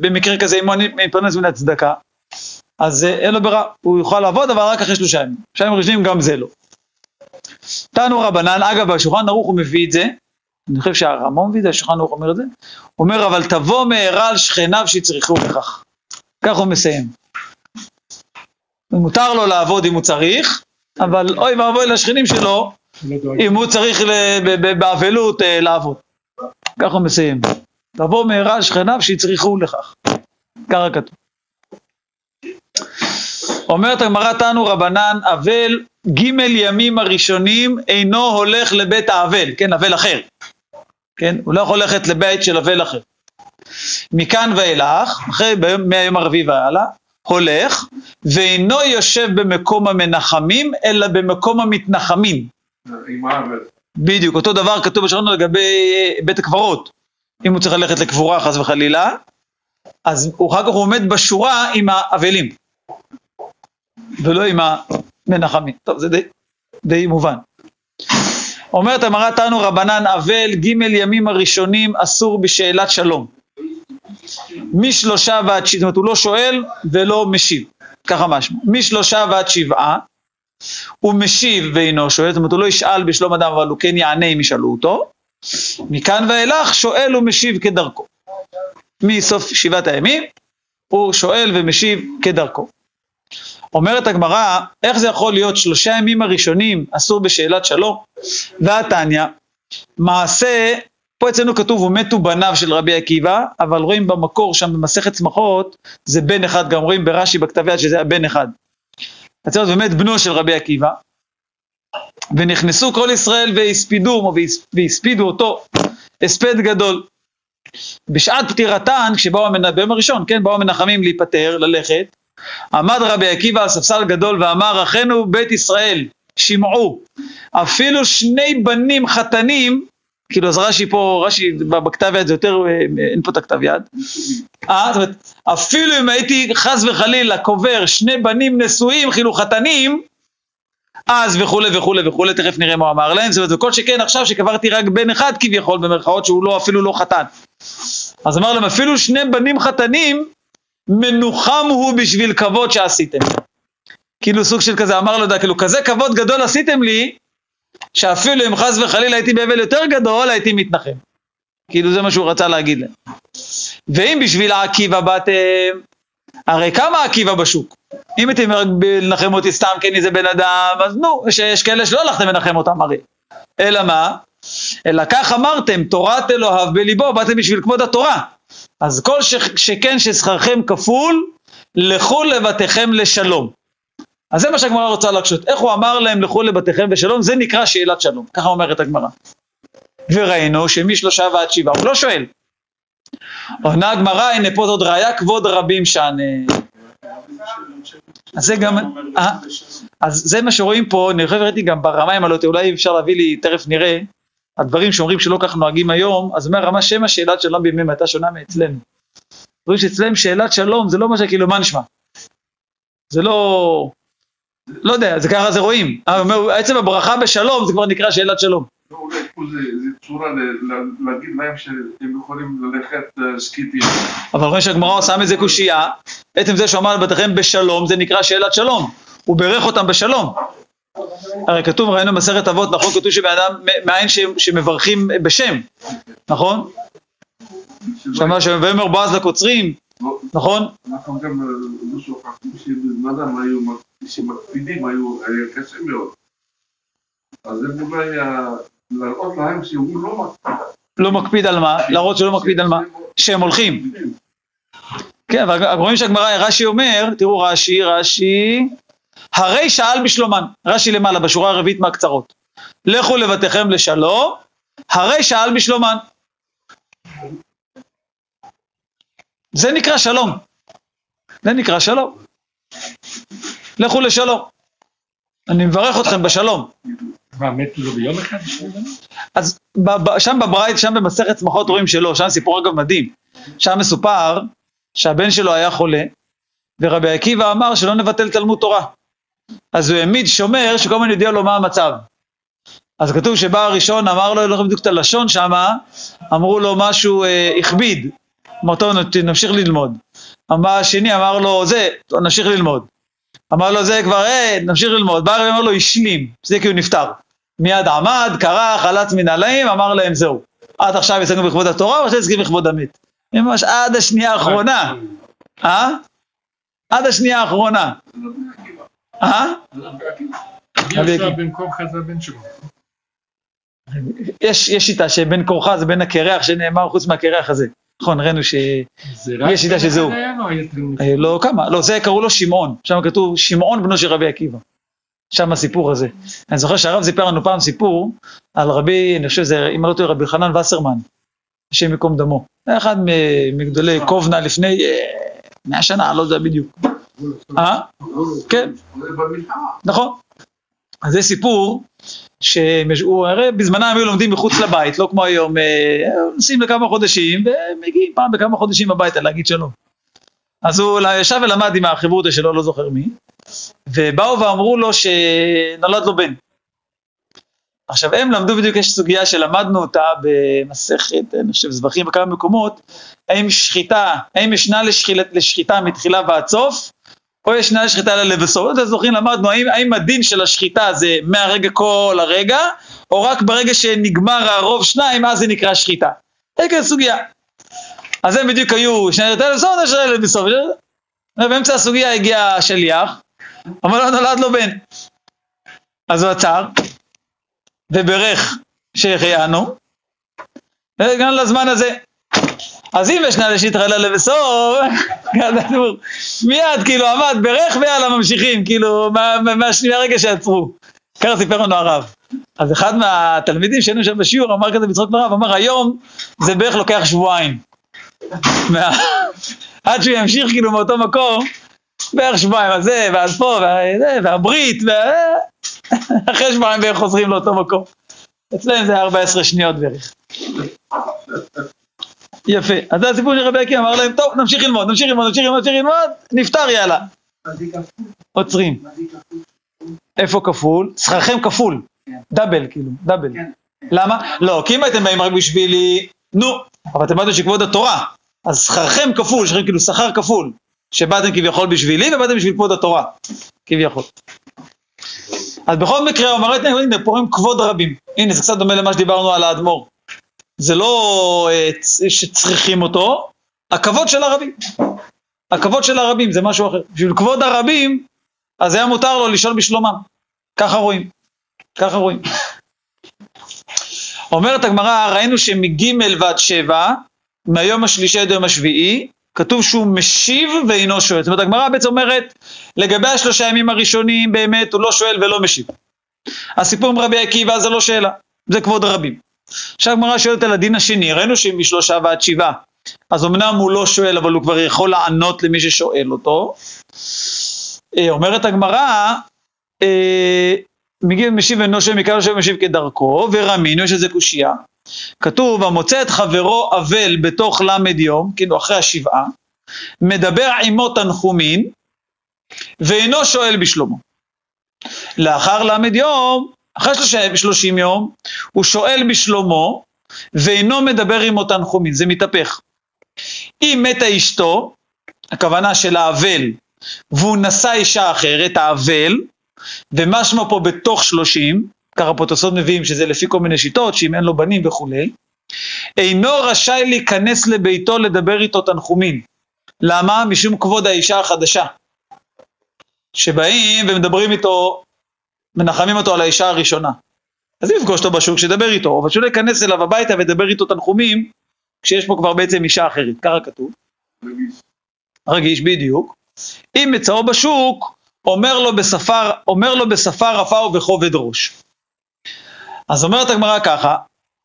במקרה כזה, אם הוא מתפרנס מן הצדקה, אז אין לו ברירה, הוא יוכל לעבוד, אבל רק אחרי שלושה ימים. שלושה ימים ראשונים גם זה לא. תנו רבנן, אגב, בשולחן ערוך הוא מביא את זה, אני חושב שהרמון השולחן ערוך אומר את זה, אומר אבל תבוא מהרה על שכניו שיצרכו בכך. כך הוא מסיים. מותר לו לעבוד אם הוא צריך, אבל אוי ואבוי לשכנים שלו, אם הוא צריך באבלות לעבוד. כך הוא מסיים. תבוא מהרה על שכניו שיצרכו לכך. ככה כתוב. אומרת הגמרא תנו רבנן, אבל ג' ימים הראשונים אינו הולך לבית האבל, כן, אבל אחר. כן, הוא לא יכול ללכת לבית של אבל אחר. מכאן ואילך, אחרי מהיום הרביעי והלאה, הולך, ואינו יושב במקום המנחמים, אלא במקום המתנחמים. בדיוק, אותו דבר כתוב בשעון לגבי אה, בית הקברות. אם הוא צריך ללכת לקבורה חס וחלילה, אז הוא אחר כך הוא עומד בשורה עם האבלים, ולא עם המנחמים. טוב, זה די, די מובן. אומרת המרא תנו רבנן אבל ג' ימים הראשונים אסור בשאלת שלום. משלושה ועד שבעה, זאת אומרת הוא לא שואל ולא משיב, ככה משמע. משלושה ועד שבעה, הוא משיב ואינו שואל, זאת אומרת הוא לא ישאל בשלום אדם אבל הוא כן יענה אם ישאלו אותו. מכאן ואילך שואל ומשיב כדרכו. מסוף שבעת הימים הוא שואל ומשיב כדרכו. אומרת הגמרא, איך זה יכול להיות שלושה ימים הראשונים אסור בשאלת שלום? והתניא, מעשה, פה אצלנו כתוב ומתו בניו של רבי עקיבא, אבל רואים במקור שם במסכת צמחות, זה בן אחד, גם רואים ברש"י בכתב יד שזה היה בן אחד. אז זה באמת בנו של רבי עקיבא, ונכנסו כל ישראל והספידו, והספידו אותו הספד גדול. בשעת פטירתן, כשבאו המנחמים, הראשון, כן, באו המנחמים להיפטר, ללכת, עמד רבי עקיבא על ספסל גדול ואמר, אחינו בית ישראל, שמעו, אפילו שני בנים חתנים, כאילו אז רש"י פה, רש"י בכתב יד זה יותר, אה, אין פה את הכתב יד, אה, זאת אומרת, אפילו אם הייתי חס וחלילה קובר שני בנים נשואים, כאילו חתנים, אז וכולי וכולי וכולי, תכף נראה מה אמר להם, זאת אומרת, וכל שכן עכשיו שקברתי רק בן אחד כביכול, במרכאות שהוא לא, אפילו לא חתן. אז אמר להם, אפילו שני בנים חתנים, מנוחם הוא בשביל כבוד שעשיתם. כאילו סוג של כזה, אמר לו, כאילו כזה כבוד גדול עשיתם לי, שאפילו אם חס וחלילה הייתי באבל יותר גדול, הייתי מתנחם. כאילו זה מה שהוא רצה להגיד להם. ואם בשביל העקיבא באתם, הרי כמה עקיבא בשוק? אם הייתם רק לנחם אותי סתם כן איזה בן אדם, אז נו, יש, יש כאלה שלא הלכתם לנחם אותם הרי. אלא מה? אלא כך אמרתם, תורת אלוהיו בליבו, באתם בשביל כבוד התורה. אז כל ש, שכן ששכרכם כפול, לכו לבתיכם לשלום. אז זה מה שהגמרא רוצה להקשות. איך הוא אמר להם לכו לבתיכם בשלום? זה נקרא שאלת שלום. ככה אומרת הגמרא. וראינו שמשלושה ועד שבעה, הוא לא שואל. עונה הגמרא, הנה פה עוד ראיה כבוד רבים שענה. אז זה גם, אה, אז זה מה שרואים פה, אני חושב ראיתי גם ברמיים הלוטי, אולי אפשר להביא לי, תכף נראה, הדברים שאומרים שלא כך נוהגים היום, אז אומר רמה שמא שאלת שלום בימיהם הייתה שונה מאצלנו. רואים שאצלם שאלת שלום זה לא מה שכאילו מה נשמע. זה לא, לא יודע, זה ככה זה רואים. עצם הברכה בשלום זה כבר נקרא שאלת שלום. לא, אולי פה זה צורה להגיד להם שהם יכולים ללכת אה, סקיטים. אבל רואים שהגמרא עושה מזה קושייה, עצם זה שהוא אמר לבתיכם בשלום זה נקרא שאלת שלום. הוא בירך אותם בשלום. הרי כתוב, ראינו במסכת אבות, נכון? כתוב שבן אדם מעין שמברכים בשם, נכון? שאמר ויאמר בועז לקוצרים, נכון? אנחנו גם אה, לא שוכחים שבזמן היו, שמקפידים היו, היה קשה מאוד. אז זה אולי אה, להראות להם שהוא לא מקפיד. לא מקפיד על מה? להראות שלא מקפיד על מה? שהם הולכים. כן, אבל רואים שהגמרא, רש"י אומר, תראו רש"י, רש"י, הרי שאל בשלומן, רש"י למעלה, בשורה הרביעית מהקצרות. לכו לבתיכם לשלום, הרי שאל בשלומן. זה נקרא שלום. זה נקרא שלום. לכו לשלום. אני מברך אתכם בשלום. מה, מתו לו ביום אחד? אז שם בברייט, שם במסכת צמחות רואים שלא, שם סיפור אגב מדהים. שם מסופר שהבן שלו היה חולה, ורבי עקיבא אמר שלא נבטל תלמוד תורה. אז הוא העמיד שומר שכל הזמן יודיע לו מה המצב. אז כתוב שבא הראשון, אמר לו, לא זוכר בדיוק את הלשון שמה, אמרו לו משהו, אה, הכביד. אמר, טוב, נמשיך ללמוד. אמר השני, אמר לו, זה, נמשיך ללמוד. אמר לו, זה כבר, אה, נמשיך ללמוד. בא הרב אמר לו, השלים, זה כי הוא נפטר. מיד עמד, קרא, חלץ מנעליים, אמר להם, זהו. עד עכשיו יצאנו בכבוד התורה, או שעסקים בכבוד המת. ממש עד השנייה האחרונה. אה? עד השנייה האחרונה. אה? מי עשה בן כורחה זה הבן שלו. יש שיטה שבן כורחה זה בן הקרח שנאמר חוץ מהקרח הזה. נכון, ראינו ש... יש שיטה שזהו. אה, לא, כמה? לא, זה קראו לו שמעון. שם כתוב שמעון בנו של רבי עקיבא. שם הסיפור הזה. אני זוכר שהרב סיפר לנו פעם סיפור על רבי, אני חושב שזה, אם לא טועה, רבי חנן וסרמן, השם ייקום דמו. אחד מגדולי קובנה לפני אה, מאה שנה, לא יודע בדיוק. אה? כן. נכון. אז זה סיפור שהוא הרי בזמנם היו לומדים מחוץ לבית, לא כמו היום, אה, נוסעים לכמה חודשים ומגיעים פעם בכמה חודשים הביתה להגיד שלום. אז הוא ישב ולמד עם החברותא שלו, לא זוכר מי, ובאו ואמרו לו שנולד לו בן. עכשיו הם למדו בדיוק, יש סוגיה שלמדנו אותה במסכת, אני חושב, זבחים בכמה מקומות, האם שחיטה, האם ישנה לשחיטה, מתחילה ועד סוף, או ישנה לשחיטה ללבסוף. אתם זוכרים, למדנו, האם, האם הדין של השחיטה זה מהרגע כל הרגע, או רק ברגע שנגמר הרוב שניים, אז זה נקרא שחיטה. זה כזה סוגיה. אז הם בדיוק היו שני לשחיטה ללבסוף, שני ללבסוף. ובאמצע הסוגיה הגיע השליח, אמר לו, נולד לו בן. אז הוא עצר, וברך שהחיינו, וגם לזמן הזה. אז אם ישנה ראשית חלה לבסוף, מיד כאילו עמד, ברך ויאללה ממשיכים, כאילו מהרגע שעצרו. ככה סיפר לנו הרב. אז אחד מהתלמידים שהיינו שם בשיעור אמר כזה בצחוק לרב, אמר היום זה בערך לוקח שבועיים. עד שהוא ימשיך כאילו מאותו מקום, בערך שבועיים, אז זה, ואז פה, והברית, אחרי שבועיים בערך חוזרים לאותו מקום. אצלם זה 14 שניות בערך. יפה. אז זה הסיפור של רבי עקיבא, אמר להם, טוב, נמשיך ללמוד, נמשיך ללמוד, נמשיך ללמוד, נמשיך ללמוד, נפטר יאללה. עוצרים. איפה כפול? שכרכם כפול. דאבל, כאילו, דאבל. למה? לא, כי אם הייתם באים רק בשבילי, נו, אבל אתם באתם שכבוד התורה. אז שכרכם כפול, שכרכם כאילו שכר כפול. שבאתם כביכול בשבילי ובאתם בשביל כבוד התורה, כביכול. אז בכל מקרה, הוא אמר, הנה, פה הם כבוד רבים. הנה, זה קצת דומה למה שדיברנו על האדמו"ר. זה לא אה, שצריכים אותו, הכבוד של הרבים. הכבוד של הרבים זה משהו אחר. בשביל כבוד הרבים, אז היה מותר לו לשאול בשלומם. ככה רואים. ככה רואים. אומרת הגמרא, ראינו שמג' ועד שבע, מהיום השלישי עד היום השביעי, כתוב שהוא משיב ואינו שואל. זאת אומרת, הגמרא בעצם אומרת, לגבי השלושה ימים הראשונים, באמת הוא לא שואל ולא משיב. הסיפור עם רבי עקיבא זה לא שאלה, זה כבוד רבים. עכשיו הגמרא שואלת על הדין השני, ראינו שמשלושה ועד שבעה, אז אמנם הוא לא שואל, אבל הוא כבר יכול לענות למי ששואל אותו. אה, אומרת הגמרא, אה, משיב אינו שואל מכאן שואל משיב כדרכו, ורמינו, יש איזה קושייה. כתוב, המוצא את חברו אבל בתוך למד יום, כאילו אחרי השבעה, מדבר עמו תנחומין, ואינו שואל בשלומו. לאחר למד יום, אחרי שלושים יום, הוא שואל בשלומו, ואינו מדבר עמו תנחומין, זה מתהפך. אם מתה אשתו, הכוונה של האבל, והוא נשא אישה אחרת, האבל, ומשמע פה בתוך שלושים, ככה פה תוספות מביאים שזה לפי כל מיני שיטות, שאם אין לו בנים וכולי, אינו רשאי להיכנס לביתו לדבר איתו תנחומין. למה? משום כבוד האישה החדשה. שבאים ומדברים איתו, מנחמים אותו על האישה הראשונה. אז אם יפגוש אותו בשוק, שידבר איתו, אבל שלא ייכנס אליו הביתה וידבר איתו תנחומים, כשיש פה כבר בעצם אישה אחרת, ככה כתוב. רגיש. רגיש, בדיוק. אם מצאו בשוק, אומר לו בשפה, אומר לו בשפה רפה ובכובד ראש. אז אומרת הגמרא ככה,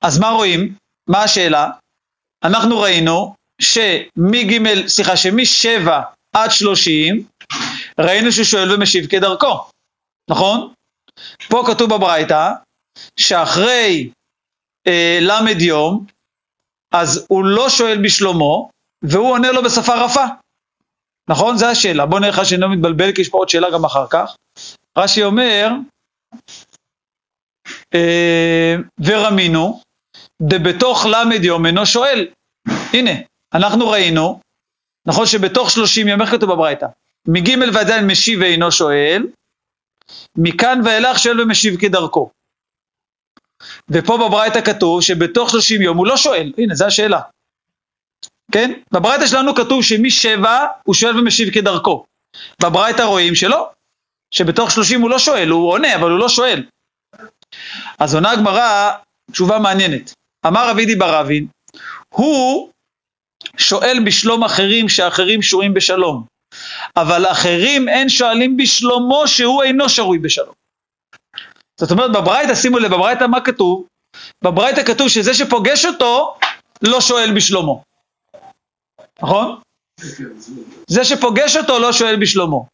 אז מה רואים? מה השאלה? אנחנו ראינו שמג', סליחה, שמשבע עד שלושים, ראינו שהוא שואל ומשיב כדרכו, נכון? פה כתוב בברייתא, שאחרי אה, למד יום, אז הוא לא שואל בשלומו, והוא עונה לו בשפה רפה. נכון? זו השאלה. בוא נראה לך שאני לא מתבלבל, כי יש פה עוד שאלה גם אחר כך. רש"י אומר, אה, ורמינו, דבתוך למד יום אינו שואל. הנה, אנחנו ראינו, נכון שבתוך שלושים יום, איך כתוב בברייתא? מג' ועדיין משיב ואינו שואל, מכאן ואילך שואל ומשיב כדרכו. ופה בברייתא כתוב שבתוך שלושים יום הוא לא שואל, הנה, זו השאלה. כן? בברייתא שלנו כתוב שמשבע הוא שואל ומשיב כדרכו. בברייתא רואים שלא, שבתוך שלושים הוא לא שואל, הוא עונה, אבל הוא לא שואל. אז עונה הגמרא תשובה מעניינת. אמר רבי דיבר רבין, הוא שואל בשלום אחרים שאחרים שורים בשלום, אבל אחרים אין שואלים בשלומו שהוא אינו שרוי בשלום. זאת אומרת בברייתא, שימו לב, בברייתא מה כתוב? בברייתא כתוב שזה שפוגש אותו לא שואל בשלומו. נכון? זה שפוגש אותו לא שואל בשלומו.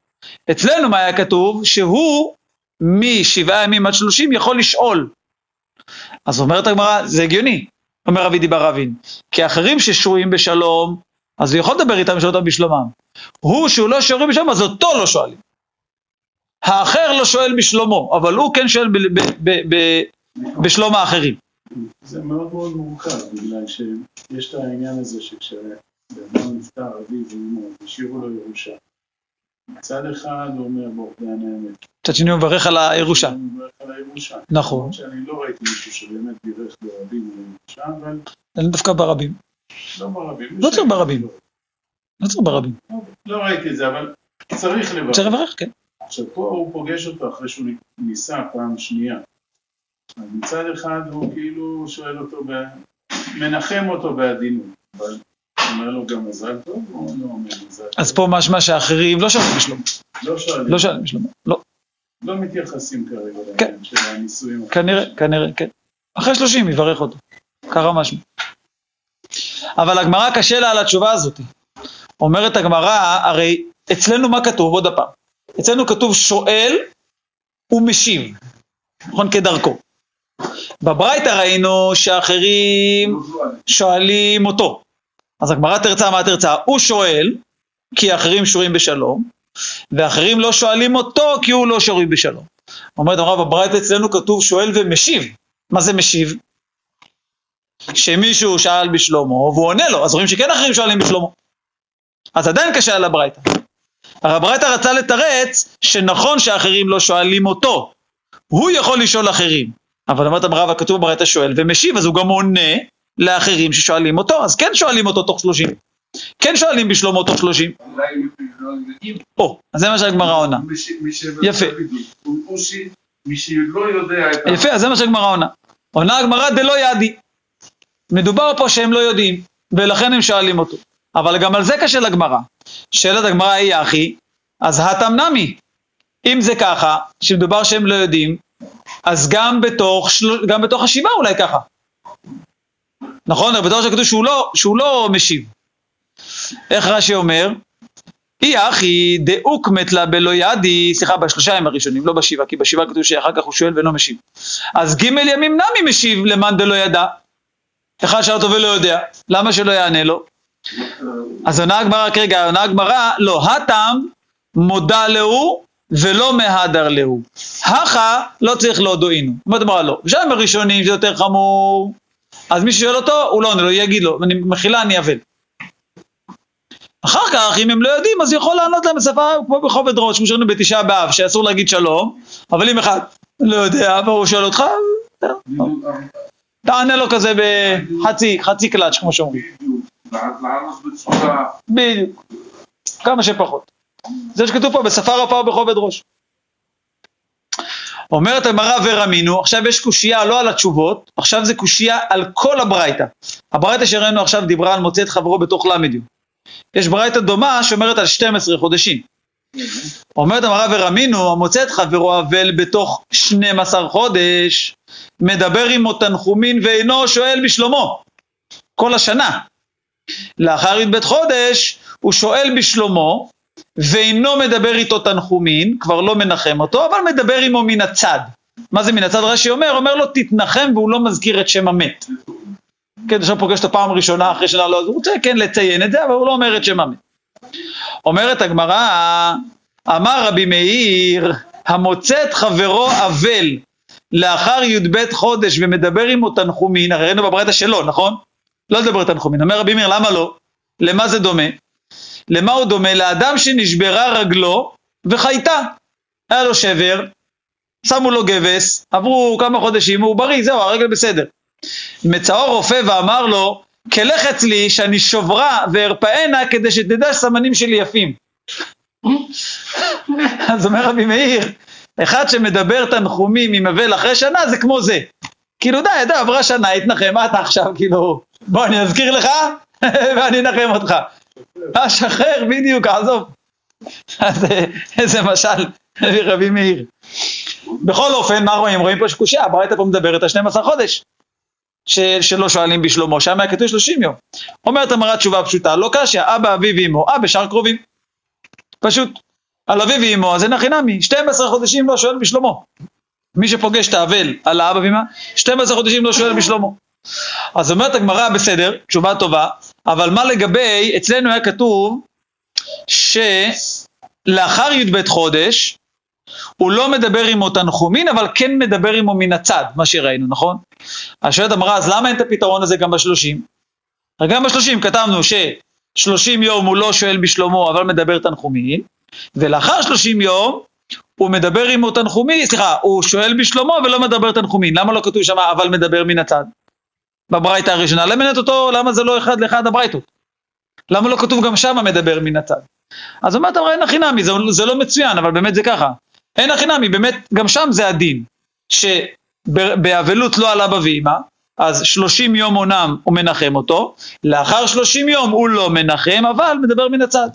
אצלנו מה היה כתוב? שהוא משבעה ימים עד שלושים יכול לשאול. אז אומרת הגמרא, זה הגיוני, אומר רבי דיבר רבין, כי אחרים ששרויים בשלום, אז הוא יכול לדבר איתם לשאול אותם בשלומם. הוא שהוא לא שרויים בשלום, אז אותו לא שואלים. האחר לא שואל בשלומו, אבל הוא כן שואל ב- ב- ב- בשלום האחרים. זה מאוד מאוד מורכב, בגלל שיש את העניין הזה שכשבן נפטר אביו ואמו, השאירו לו ירושה. מצד אחד הוא אומר ברוך דיין האמת. מצד שני הוא מברך על הירושה. הוא מברך על הירושה. נכון. שאני לא ראיתי מישהו שבאמת בירך ברבים על הירושה, אבל אני דווקא ברבים. לא ברבים. לא צריך ברבים. לא צריך ברבים. לא ראיתי את זה, אבל צריך לברך. צריך לברך, כן. עכשיו פה הוא פוגש אותו אחרי שהוא ניסה פעם שנייה. אז מצד אחד הוא כאילו שואל אותו, ב... מנחם אותו בעדינות, אבל אומר לו גם מזל טוב, או לא אומר מזל טוב? אז פה משמע שאחרים לא שואלים בשלומו. לא שואלים, לא שואלים בשלומו. לא. לא מתייחסים כרגע כן. לעניין של הנישואים. כנראה, כנראה, כן. אחרי שלושים יברך אותו. קרה משהו. אבל הגמרא קשה לה על התשובה הזאת. אומרת הגמרא, הרי אצלנו מה כתוב? עוד הפעם. אצלנו כתוב שואל ומשיב. נכון? כדרכו. בברייתא ראינו שאחרים שואלים אותו. אז הגמרא תרצה מה תרצה? הוא שואל, כי אחרים שורים בשלום, ואחרים לא שואלים אותו כי הוא לא שורוי בשלום. אומרת הרב, בברייתא אצלנו כתוב שואל ומשיב. מה זה משיב? שמישהו שאל בשלומו והוא עונה לו, אז רואים שכן אחרים שואלים בשלומו. אז עדיין קשה על הברייתא. הרי הברייתא רצה לתרץ שנכון שאחרים לא שואלים אותו, הוא יכול לשאול אחרים. אבל אומרת הרב, הכתוב בברייתא שואל ומשיב, אז הוא גם עונה לאחרים ששואלים אותו, אז כן שואלים אותו תוך שלושים. כן שואלים בשלומו תוך שלושים. או, אז זה מה שהגמרא עונה. יפה. מי שלא יודע את. יפה, אז זה מה שהגמרא עונה. עונה הגמרא דלא ידי. מדובר פה שהם לא יודעים, ולכן הם שואלים אותו. אבל גם על זה קשה לגמרא. שאלת הגמרא היא אחי, אז הטם נמי. אם זה ככה, שמדובר שהם לא יודעים, אז גם בתוך, של... גם בתוך השבעה אולי ככה. נכון? בתור שכתוב שהוא לא, שהוא לא משיב. איך רש"י אומר? אי אחי דאוק מתלה בלא ידי, סליחה, בשלושה ימים הראשונים, לא בשבעה, כי בשבעה כתוב שאחר כך הוא שואל ולא משיב. אז ג' ימים נמי משיב למאן דלא ידע. אחד שאל אותו ולא יודע, למה שלא יענה לו? אז עונה הגמרא, רק רגע, עונה הגמרא, לא, הטעם מודע להו ולא מהדר להו. הכה לא צריך להודועינו. אומרת הגמרא לא. בשלבים הראשונים זה יותר חמור, אז מי ששואל אותו, הוא לא עונה לו, יגיד לו, אני מחילה, אני אבל. אחר כך, אם הם לא יודעים, אז יכול לענות להם בשפה כמו בכובד ראש, כמו שראינו בתשעה באב, שאסור להגיד שלום, אבל אם אחד לא יודע, והוא שואל אותך, תענה לו כזה בחצי, חצי קלאץ', כמו שאומרים. בדיוק. כמה שפחות. זה שכתוב פה בשפה רפה ובכובד ראש. אומרת הגמרא ורמינו, עכשיו יש קושייה לא על התשובות, עכשיו זה קושייה על כל הברייתא. הברייתא שראינו עכשיו דיברה על מוצא את חברו בתוך למדיו. יש ברייתא דומה שאומרת על 12 חודשים. אומרת הגמרא ורמינו, המוצא את חברו אבל בתוך 12 חודש, מדבר עמו תנחומין ואינו שואל בשלומו. כל השנה. לאחר י"ב חודש, הוא שואל בשלומו, ואינו מדבר איתו תנחומין, כבר לא מנחם אותו, אבל מדבר עמו מן הצד. מה זה מן הצד? רש"י אומר, אומר לו תתנחם והוא לא מזכיר את שם המת. כן, עכשיו פוגש אותו פעם ראשונה, אחרי שנה לא, אז הוא רוצה כן לציין את זה, אבל הוא לא אומר את שם המת. אומרת הגמרא, אמר רבי מאיר, המוצא את חברו אבל לאחר י"ב חודש ומדבר עמו תנחומין, הרי ראינו בברייתא שלו, נכון? לא לדבר תנחומין. אומר רבי מאיר, למה לא? למה זה דומה? למה הוא דומה? לאדם שנשברה רגלו וחייתה. היה לו שבר, שמו לו גבס, עברו כמה חודשים, הוא בריא, זהו, הרגל בסדר. מצאו רופא ואמר לו, כלך אצלי שאני שוברה וארפאנה כדי שתדע שסמנים שלי יפים. אז אומר רבי מאיר, אחד שמדבר תנחומים עם אבל אחרי שנה זה כמו זה. כאילו די, די, עברה שנה, התנחם, מה אתה עכשיו, כאילו, בוא אני אזכיר לך ואני אנחם אותך. אה, שחרר, בדיוק, עזוב. אז איזה משל, רבי מאיר. בכל אופן, מה רואים? רואים פה שקושייה, הברייתא פה מדברת על 12 חודש. ש- שלא שואלים בשלומו, שם היה כתוב 30 יום. אומרת המראה תשובה פשוטה, לא קשיא, אבא, אביו, אמו, אה, בשאר קרובים. פשוט. על אביו ואמו, אז אין הכי נמי, 12 חודשים לא שואל בשלמה. מי שפוגש את האבל על האבא ואמא, 12 חודשים לא שואל בשלמה. אז אומרת הגמרא, בסדר, תשובה טובה, אבל מה לגבי, אצלנו היה כתוב שלאחר י"ב חודש, הוא לא מדבר עמו תנחומין, אבל כן מדבר עמו מן הצד, מה שראינו, נכון? אז שואלת הגמרא, אז למה אין את הפתרון הזה גם בשלושים? גם בשלושים כתבנו ששלושים יום הוא לא שואל בשלמה, אבל מדבר תנחומין, ולאחר שלושים יום הוא מדבר עמו תנחומין, סליחה, הוא שואל בשלמה ולא מדבר תנחומין. למה לא כתוב שם אבל מדבר מן הצד? בברייתא הראשונה, את אותו, למה זה לא אחד לאחד הברייתות? למה לא כתוב גם שמה מדבר מן הצד? אז אומרת אמרה אין הכי נמי, זה, זה לא מצוין, אבל באמת זה ככה. אין הכי נמי, באמת, גם שם זה הדין, שבאבלות לא על אבא ואמא, אז שלושים יום עונם הוא מנחם אותו, לאחר שלושים יום הוא לא מנחם, אבל מדבר מן הצד.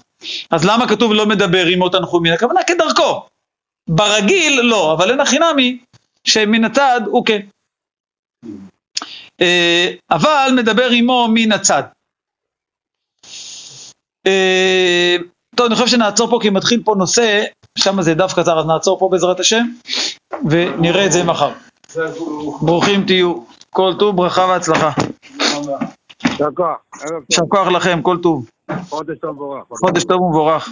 אז למה כתוב לא מדבר עמו תנחומין? הכוונה כדרכו. ברגיל לא, אבל אין הכי נמי, שמן הצד הוא כן. אה, אבל מדבר עמו מן הצד. אה, טוב, אני חושב שנעצור פה כי מתחיל פה נושא, שם זה דף קצר, אז נעצור פה בעזרת השם, ונראה את זה מחר. ברוכים תהיו, כל טוב, ברכה והצלחה. יישר כוח, לכם, כל טוב. חודש טוב ומבורך.